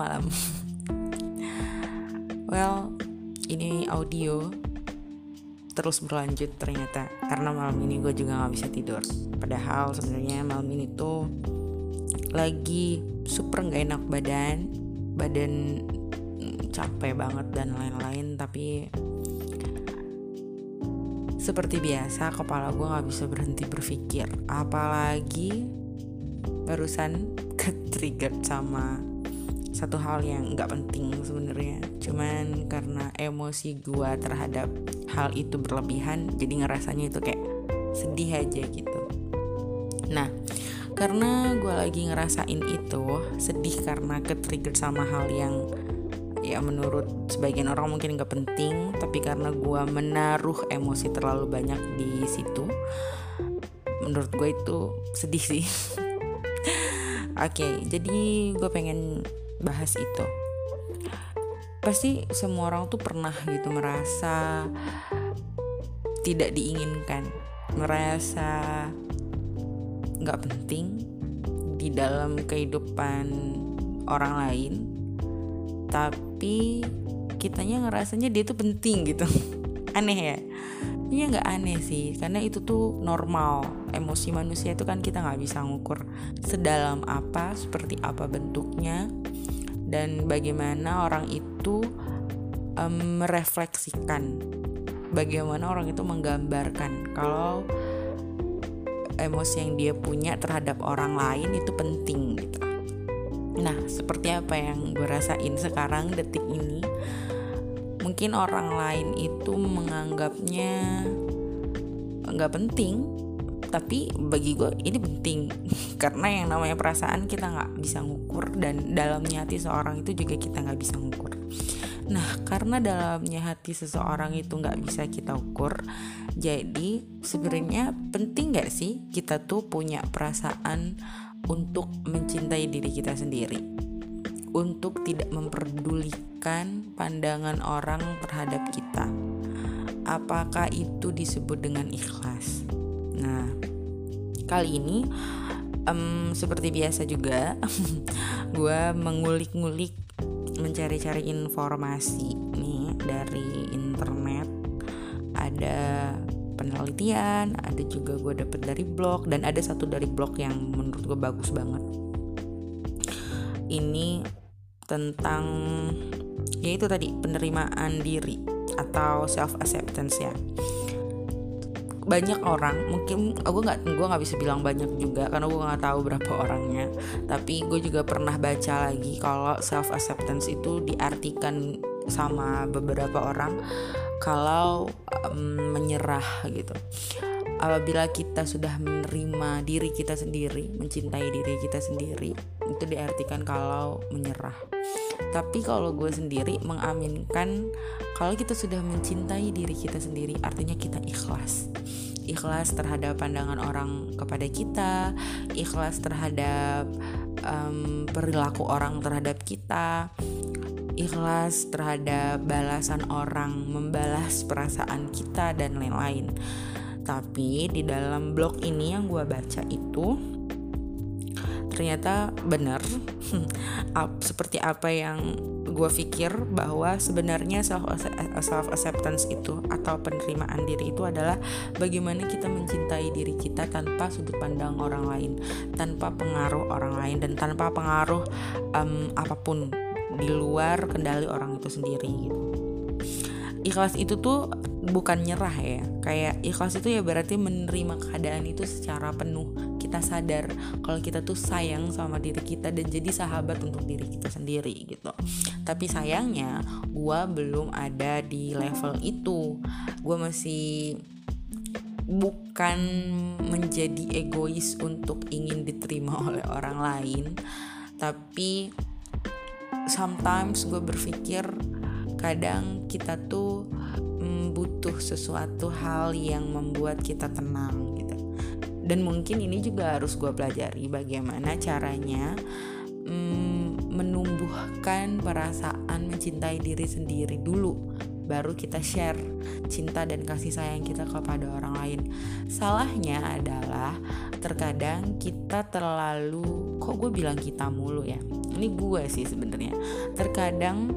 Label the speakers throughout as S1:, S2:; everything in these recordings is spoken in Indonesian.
S1: malam. well, ini audio terus berlanjut ternyata karena malam ini gue juga nggak bisa tidur. Padahal sebenarnya malam ini tuh lagi super nggak enak badan, badan mm, capek banget dan lain-lain. Tapi seperti biasa kepala gue nggak bisa berhenti berpikir. Apalagi barusan ke trigger sama satu hal yang nggak penting sebenarnya. Cuman karena emosi gue terhadap hal itu berlebihan jadi ngerasanya itu kayak sedih aja gitu. Nah karena gue lagi ngerasain itu sedih karena ke trigger sama hal yang ya menurut sebagian orang mungkin nggak penting tapi karena gue menaruh emosi terlalu banyak di situ menurut gue itu sedih sih. Oke, okay, jadi gue pengen bahas itu. Pasti semua orang tuh pernah gitu merasa tidak diinginkan, merasa nggak penting di dalam kehidupan orang lain, tapi kitanya ngerasanya dia tuh penting gitu. Aneh ya? Iya nggak aneh sih, karena itu tuh normal. Emosi manusia itu kan kita nggak bisa ngukur sedalam apa, seperti apa bentuknya, dan bagaimana orang itu um, merefleksikan, bagaimana orang itu menggambarkan kalau emosi yang dia punya terhadap orang lain itu penting gitu. Nah, seperti apa yang gue rasain sekarang detik ini mungkin orang lain itu menganggapnya nggak penting tapi bagi gue ini penting karena yang namanya perasaan kita nggak bisa ngukur dan dalamnya hati seorang itu juga kita nggak bisa ngukur nah karena dalamnya hati seseorang itu nggak bisa kita ukur jadi sebenarnya penting nggak sih kita tuh punya perasaan untuk mencintai diri kita sendiri untuk tidak memperdulikan pandangan orang terhadap kita. Apakah itu disebut dengan ikhlas? Nah, kali ini um, seperti biasa juga, gue mengulik-ngulik, mencari-cari informasi nih dari internet. Ada penelitian, ada juga gue dapet dari blog, dan ada satu dari blog yang menurut gue bagus banget. Ini tentang yaitu tadi penerimaan diri atau self acceptance ya banyak orang mungkin aku nggak gue nggak bisa bilang banyak juga karena gue nggak tahu berapa orangnya tapi gue juga pernah baca lagi kalau self acceptance itu diartikan sama beberapa orang kalau um, menyerah gitu apabila kita sudah menerima diri kita sendiri, mencintai diri kita sendiri, itu diartikan kalau menyerah. Tapi kalau gue sendiri mengaminkan kalau kita sudah mencintai diri kita sendiri, artinya kita ikhlas. Ikhlas terhadap pandangan orang kepada kita, ikhlas terhadap um, perilaku orang terhadap kita, ikhlas terhadap balasan orang membalas perasaan kita dan lain-lain. Tapi di dalam blog ini yang gue baca itu ternyata benar seperti apa yang gue pikir bahwa sebenarnya self self acceptance itu atau penerimaan diri itu adalah bagaimana kita mencintai diri kita tanpa sudut pandang orang lain, tanpa pengaruh orang lain dan tanpa pengaruh um, apa pun di luar kendali orang itu sendiri gitu. Ikhlas itu tuh bukan nyerah ya kayak ikhlas itu ya berarti menerima keadaan itu secara penuh kita sadar kalau kita tuh sayang sama diri kita dan jadi sahabat untuk diri kita sendiri gitu. Tapi sayangnya gue belum ada di level itu. Gue masih bukan menjadi egois untuk ingin diterima oleh orang lain tapi sometimes gue berpikir kadang kita tuh butuh sesuatu hal yang membuat kita tenang gitu dan mungkin ini juga harus gue pelajari bagaimana caranya mm, menumbuhkan perasaan mencintai diri sendiri dulu baru kita share cinta dan kasih sayang kita kepada orang lain. Salahnya adalah terkadang kita terlalu kok gue bilang kita mulu ya. ini gue sih sebenarnya terkadang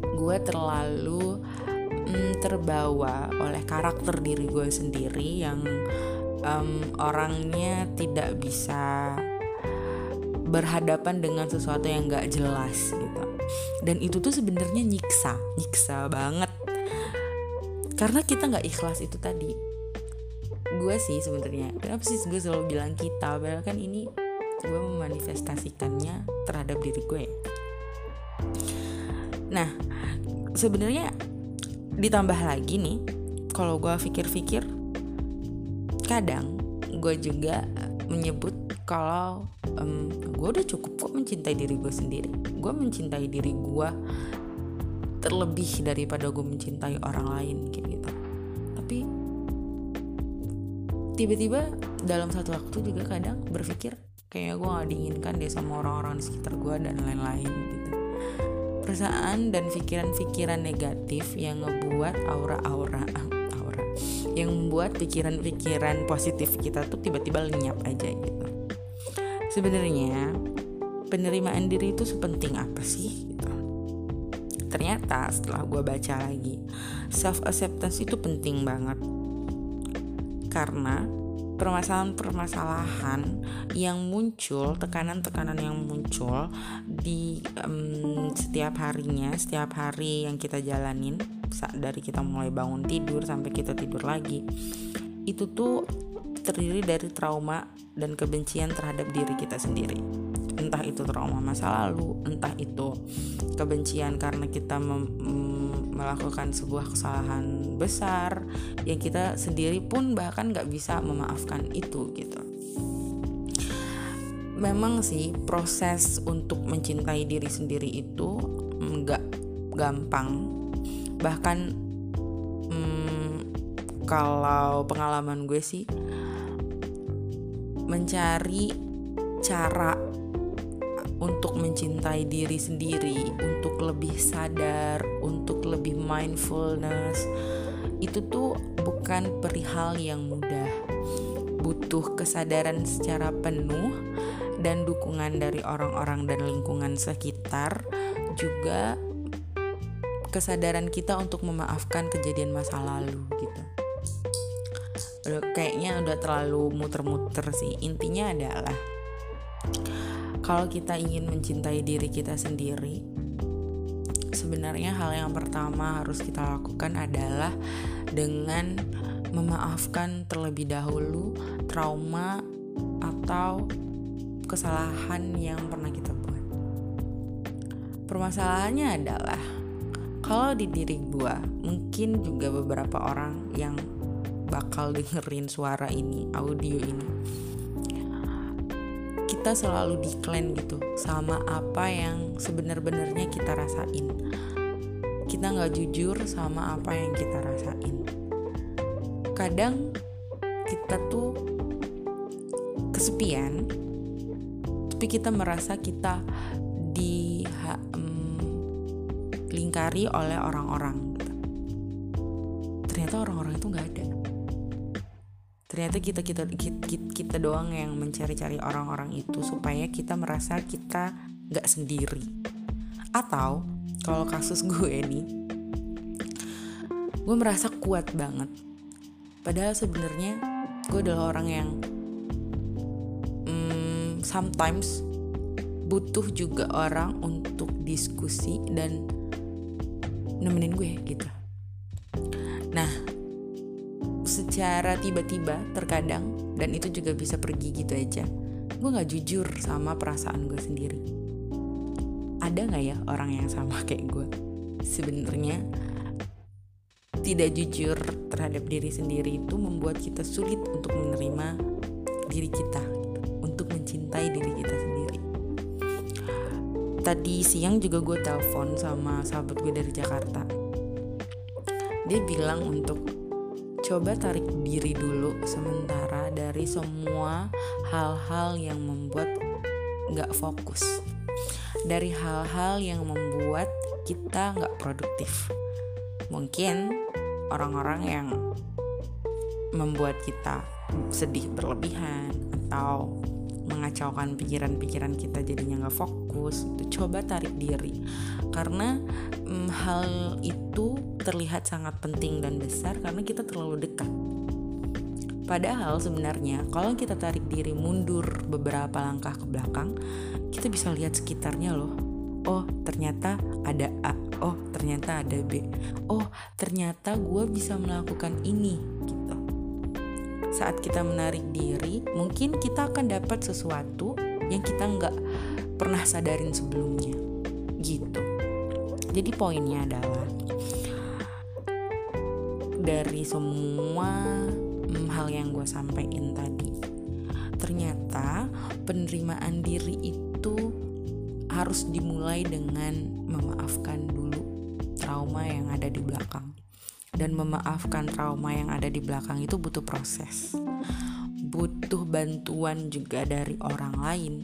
S1: gue terlalu mm, terbawa oleh karakter diri gue sendiri yang um, orangnya tidak bisa berhadapan dengan sesuatu yang gak jelas gitu. Dan itu tuh sebenarnya nyiksa nyiksa banget. Karena kita nggak ikhlas itu tadi. Gue sih sebenarnya kenapa sih gue selalu bilang kita? Padahal kan ini gue memanifestasikannya terhadap diri gue nah sebenarnya ditambah lagi nih kalau gue pikir-pikir kadang gue juga menyebut kalau um, gue udah cukup kok mencintai diri gue sendiri. Gue mencintai diri gue terlebih daripada gue mencintai orang lain kayak gitu. Tapi tiba-tiba dalam satu waktu juga kadang berpikir kayak gue gak diinginkan deh sama orang-orang di sekitar gue dan lain-lain gitu. Perasaan dan pikiran-pikiran negatif yang ngebuat aura-aura aura yang membuat pikiran-pikiran positif kita tuh tiba-tiba lenyap aja gitu sebenarnya penerimaan diri itu sepenting apa sih gitu. ternyata setelah gue baca lagi self acceptance itu penting banget karena permasalahan-permasalahan yang muncul, tekanan-tekanan yang muncul di um, setiap harinya, setiap hari yang kita jalanin, dari kita mulai bangun tidur sampai kita tidur lagi, itu tuh terdiri dari trauma dan kebencian terhadap diri kita sendiri. Entah itu trauma masa lalu, entah itu kebencian karena kita melakukan sebuah kesalahan besar yang kita sendiri pun bahkan nggak bisa memaafkan itu gitu. Memang sih proses untuk mencintai diri sendiri itu nggak gampang. Bahkan hmm, kalau pengalaman gue sih mencari cara untuk mencintai diri sendiri, untuk lebih sadar, untuk lebih mindfulness. Itu tuh bukan perihal yang mudah. Butuh kesadaran secara penuh dan dukungan dari orang-orang dan lingkungan sekitar, juga kesadaran kita untuk memaafkan kejadian masa lalu gitu. Kayaknya udah terlalu muter-muter sih. Intinya adalah kalau kita ingin mencintai diri kita sendiri, sebenarnya hal yang pertama harus kita lakukan adalah dengan memaafkan terlebih dahulu trauma atau kesalahan yang pernah kita buat. Permasalahannya adalah kalau di diri gue, mungkin juga beberapa orang yang bakal dengerin suara ini, audio ini kita selalu decline gitu sama apa yang sebenar-benarnya kita rasain. Kita nggak jujur sama apa yang kita rasain. Kadang kita tuh kesepian tapi kita merasa kita di um, lingkari oleh orang-orang gitu. ternyata orang-orang itu nggak ada ternyata kita kita kita, kita doang yang mencari-cari orang-orang itu supaya kita merasa kita nggak sendiri. Atau kalau kasus gue nih gue merasa kuat banget. Padahal sebenarnya gue adalah orang yang hmm, sometimes butuh juga orang untuk diskusi dan nemenin gue gitu. Nah secara tiba-tiba terkadang dan itu juga bisa pergi gitu aja. Gue nggak jujur sama perasaan gue sendiri. Ada nggak ya orang yang sama kayak gue sebenarnya tidak jujur terhadap diri sendiri itu membuat kita sulit untuk menerima diri kita untuk mencintai diri kita sendiri. Tadi siang juga gue telepon sama sahabat gue dari Jakarta. Dia bilang untuk coba tarik diri dulu sementara dari semua hal-hal yang membuat nggak fokus. Dari hal-hal yang membuat kita nggak produktif. Mungkin orang-orang yang membuat kita sedih berlebihan atau mengacaukan pikiran-pikiran kita jadinya nggak fokus itu coba tarik diri karena mm, hal itu terlihat sangat penting dan besar karena kita terlalu dekat Padahal sebenarnya kalau kita tarik diri mundur beberapa langkah ke belakang, kita bisa lihat sekitarnya loh. Oh, ternyata ada A. Oh, ternyata ada B. Oh, ternyata gue bisa melakukan ini gitu. Saat kita menarik diri, mungkin kita akan dapat sesuatu yang kita nggak pernah sadarin sebelumnya. Gitu. Jadi poinnya adalah dari semua hmm, hal yang gue sampaikan tadi ternyata penerimaan diri itu harus dimulai dengan memaafkan dulu trauma yang ada di belakang dan memaafkan trauma yang ada di belakang itu butuh proses. Butuh bantuan juga dari orang lain.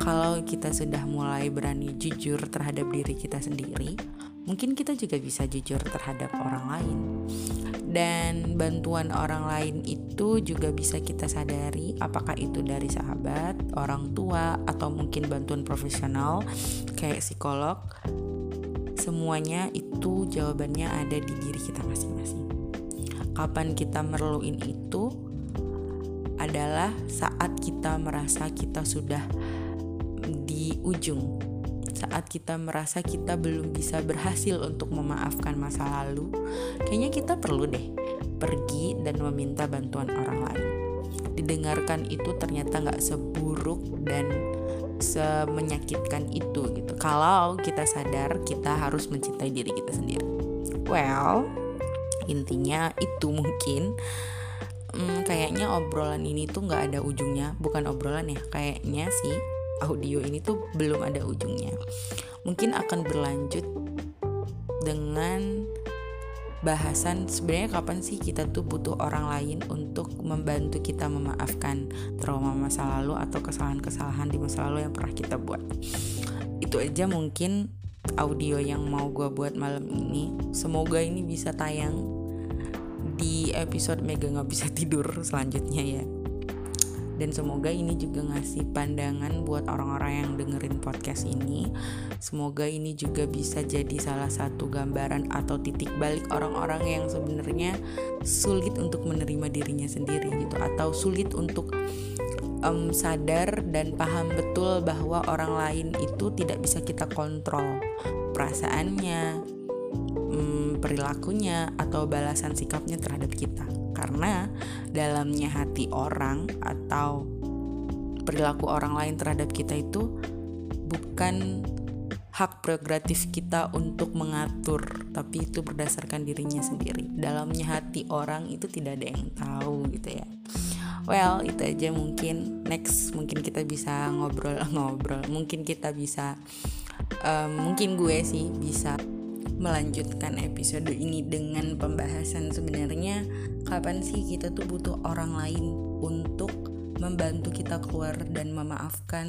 S1: Kalau kita sudah mulai berani jujur terhadap diri kita sendiri mungkin kita juga bisa jujur terhadap orang lain. Dan bantuan orang lain itu juga bisa kita sadari apakah itu dari sahabat, orang tua atau mungkin bantuan profesional kayak psikolog semuanya itu jawabannya ada di diri kita masing-masing kapan kita merluin itu adalah saat kita merasa kita sudah di ujung saat kita merasa kita belum bisa berhasil untuk memaafkan masa lalu, kayaknya kita perlu deh pergi dan meminta bantuan orang lain. Didengarkan itu ternyata nggak seburuk dan semenyakitkan itu gitu. Kalau kita sadar kita harus mencintai diri kita sendiri. Well, intinya itu mungkin hmm, kayaknya obrolan ini tuh nggak ada ujungnya bukan obrolan ya kayaknya sih audio ini tuh belum ada ujungnya. Mungkin akan berlanjut dengan bahasan sebenarnya kapan sih kita tuh butuh orang lain untuk membantu kita memaafkan trauma masa lalu atau kesalahan-kesalahan di masa lalu yang pernah kita buat. Itu aja mungkin audio yang mau gue buat malam ini. Semoga ini bisa tayang di episode Mega nggak bisa tidur selanjutnya ya dan semoga ini juga ngasih pandangan buat orang-orang yang dengerin podcast ini. Semoga ini juga bisa jadi salah satu gambaran atau titik balik orang-orang yang sebenarnya sulit untuk menerima dirinya sendiri gitu. Atau sulit untuk um, sadar dan paham betul bahwa orang lain itu tidak bisa kita kontrol perasaannya perilakunya atau balasan sikapnya terhadap kita karena dalamnya hati orang atau perilaku orang lain terhadap kita itu bukan hak prerogatif kita untuk mengatur, tapi itu berdasarkan dirinya sendiri. Dalamnya hati orang itu tidak ada yang tahu gitu ya. Well, itu aja mungkin next mungkin kita bisa ngobrol-ngobrol. Mungkin kita bisa um, mungkin gue sih bisa melanjutkan episode ini dengan pembahasan sebenarnya kapan sih kita tuh butuh orang lain untuk membantu kita keluar dan memaafkan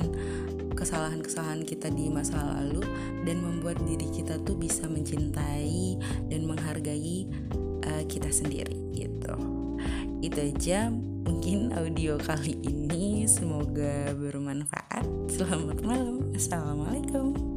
S1: kesalahan-kesalahan kita di masa lalu dan membuat diri kita tuh bisa mencintai dan menghargai uh, kita sendiri gitu. Itu aja mungkin audio kali ini semoga bermanfaat. Selamat malam. Assalamualaikum.